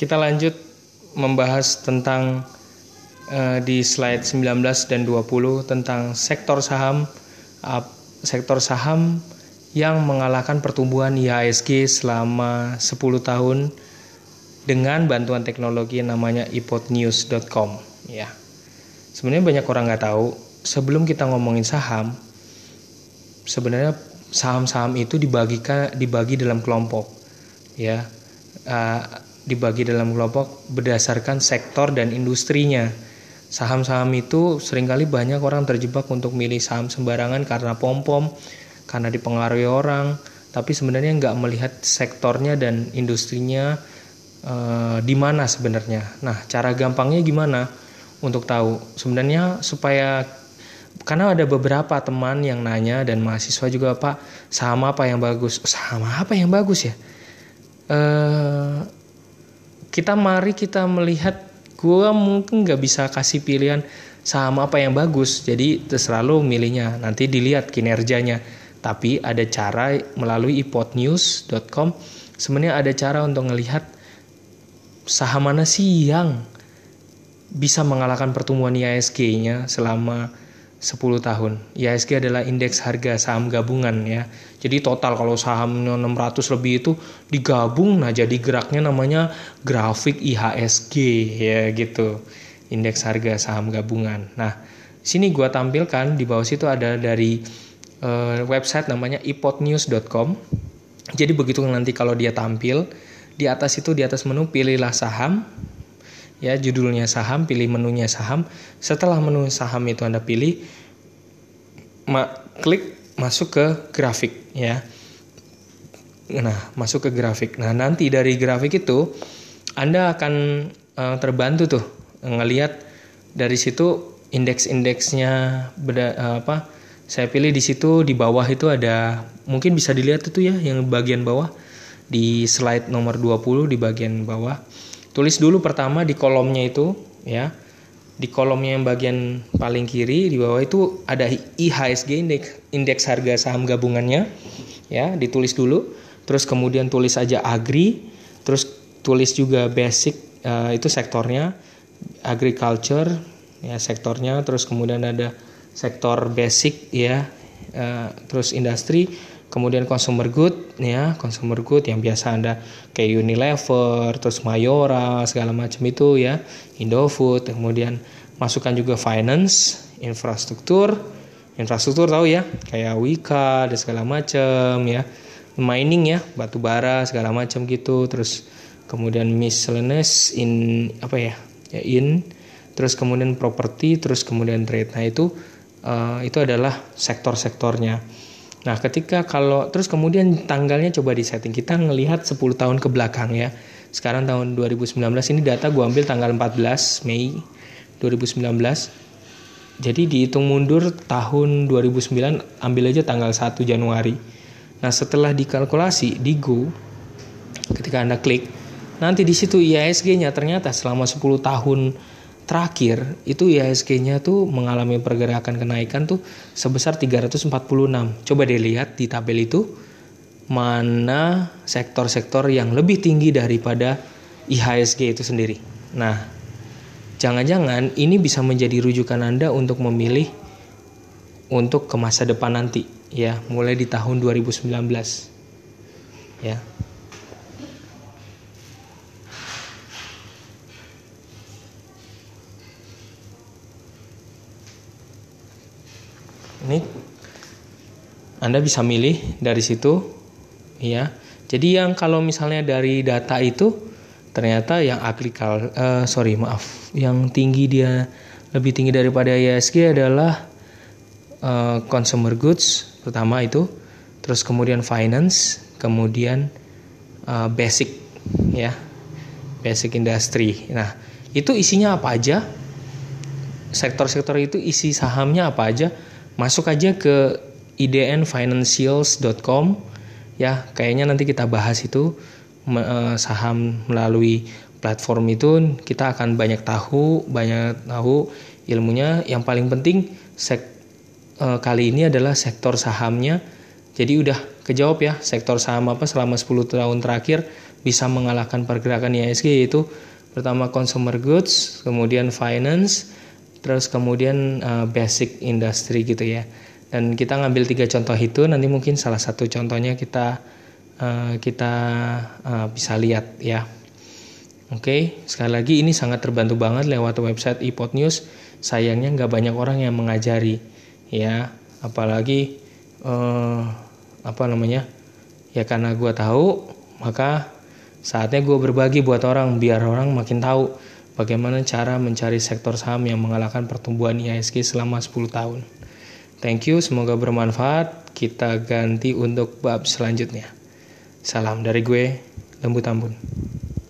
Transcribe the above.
kita lanjut membahas tentang uh, di slide 19 dan 20 tentang sektor saham uh, sektor saham yang mengalahkan pertumbuhan IHSG selama 10 tahun dengan bantuan teknologi yang namanya ipodnews.com ya. Sebenarnya banyak orang nggak tahu sebelum kita ngomongin saham sebenarnya saham-saham itu dibagikan dibagi dalam kelompok. Ya. Uh, dibagi dalam kelompok berdasarkan sektor dan industrinya. Saham-saham itu sering kali banyak orang terjebak untuk milih saham sembarangan karena pom-pom karena dipengaruhi orang tapi sebenarnya nggak melihat sektornya dan industrinya uh, di mana sebenarnya. Nah cara gampangnya gimana? Untuk tahu. Sebenarnya supaya karena ada beberapa teman yang nanya dan mahasiswa juga pak saham apa yang bagus? Saham apa yang bagus ya? Uh, kita mari kita melihat gue mungkin nggak bisa kasih pilihan saham apa yang bagus. Jadi terserah lo milihnya. Nanti dilihat kinerjanya. Tapi ada cara melalui ipodnews.com sebenarnya ada cara untuk melihat saham mana sih yang bisa mengalahkan pertumbuhan IISG-nya selama 10 tahun. IHSG adalah indeks harga saham gabungan ya. Jadi total kalau sahamnya 600 lebih itu digabung nah jadi geraknya namanya grafik IHSG ya gitu. Indeks harga saham gabungan. Nah, sini gua tampilkan di bawah situ ada dari uh, website namanya ipodnews.com. Jadi begitu nanti kalau dia tampil di atas itu di atas menu pilihlah saham ya judulnya saham pilih menunya saham. Setelah menu saham itu anda pilih ma klik masuk ke grafik ya. Nah masuk ke grafik. Nah nanti dari grafik itu anda akan uh, terbantu tuh ngelihat dari situ indeks-indeksnya beda uh, apa saya pilih di situ di bawah itu ada mungkin bisa dilihat itu ya yang bagian bawah. Di slide nomor 20 di bagian bawah Tulis dulu pertama di kolomnya itu ya. Di kolomnya yang bagian paling kiri di bawah itu ada IHSG indeks indeks harga saham gabungannya ya, ditulis dulu. Terus kemudian tulis aja agri, terus tulis juga basic uh, itu sektornya agriculture ya sektornya, terus kemudian ada sektor basic ya, uh, terus industri kemudian consumer good ya consumer good yang biasa anda kayak Unilever terus Mayora segala macam itu ya Indofood kemudian masukkan juga finance infrastruktur. Infrastruktur tahu ya kayak Wika dan segala macam ya. Mining ya batu bara segala macam gitu. Terus kemudian miscellaneous in apa ya ya in. Terus kemudian properti terus kemudian trade. Nah itu uh, itu adalah sektor-sektornya Nah, ketika kalau terus kemudian tanggalnya coba di setting kita ngelihat 10 tahun ke belakang ya. Sekarang tahun 2019 ini data gue ambil tanggal 14 Mei 2019. Jadi dihitung mundur tahun 2009 ambil aja tanggal 1 Januari. Nah, setelah dikalkulasi di Go ketika Anda klik nanti di situ IISG-nya ternyata selama 10 tahun terakhir itu IHSG-nya tuh mengalami pergerakan kenaikan tuh sebesar 346. Coba dilihat di tabel itu mana sektor-sektor yang lebih tinggi daripada IHSG itu sendiri. Nah, jangan-jangan ini bisa menjadi rujukan Anda untuk memilih untuk ke masa depan nanti ya, mulai di tahun 2019. Ya. Ini Anda bisa milih dari situ ya. Jadi yang kalau misalnya dari data itu ternyata yang agrikal uh, sorry maaf yang tinggi dia lebih tinggi daripada ISG adalah uh, consumer goods pertama itu. Terus kemudian finance kemudian uh, basic ya basic industry. Nah itu isinya apa aja? Sektor-sektor itu isi sahamnya apa aja masuk aja ke idnfinancials.com ya kayaknya nanti kita bahas itu eh, saham melalui platform itu. Kita akan banyak tahu banyak tahu ilmunya. Yang paling penting sek, uh, kali ini adalah sektor sahamnya. Jadi udah kejawab ya sektor saham apa selama 10 tahun terakhir bisa mengalahkan pergerakan IHSG yaitu pertama consumer goods, kemudian finance, terus kemudian uh, basic industry gitu ya. Dan kita ngambil tiga contoh itu nanti mungkin salah satu contohnya kita uh, kita uh, bisa lihat ya. Oke, okay, sekali lagi ini sangat terbantu banget lewat website iPod News. Sayangnya nggak banyak orang yang mengajari, ya. Apalagi uh, apa namanya? Ya karena gue tahu, maka Saatnya gue berbagi buat orang biar orang makin tahu bagaimana cara mencari sektor saham yang mengalahkan pertumbuhan IHSG selama 10 tahun. Thank you, semoga bermanfaat. Kita ganti untuk bab selanjutnya. Salam dari gue, Lembu Tambun.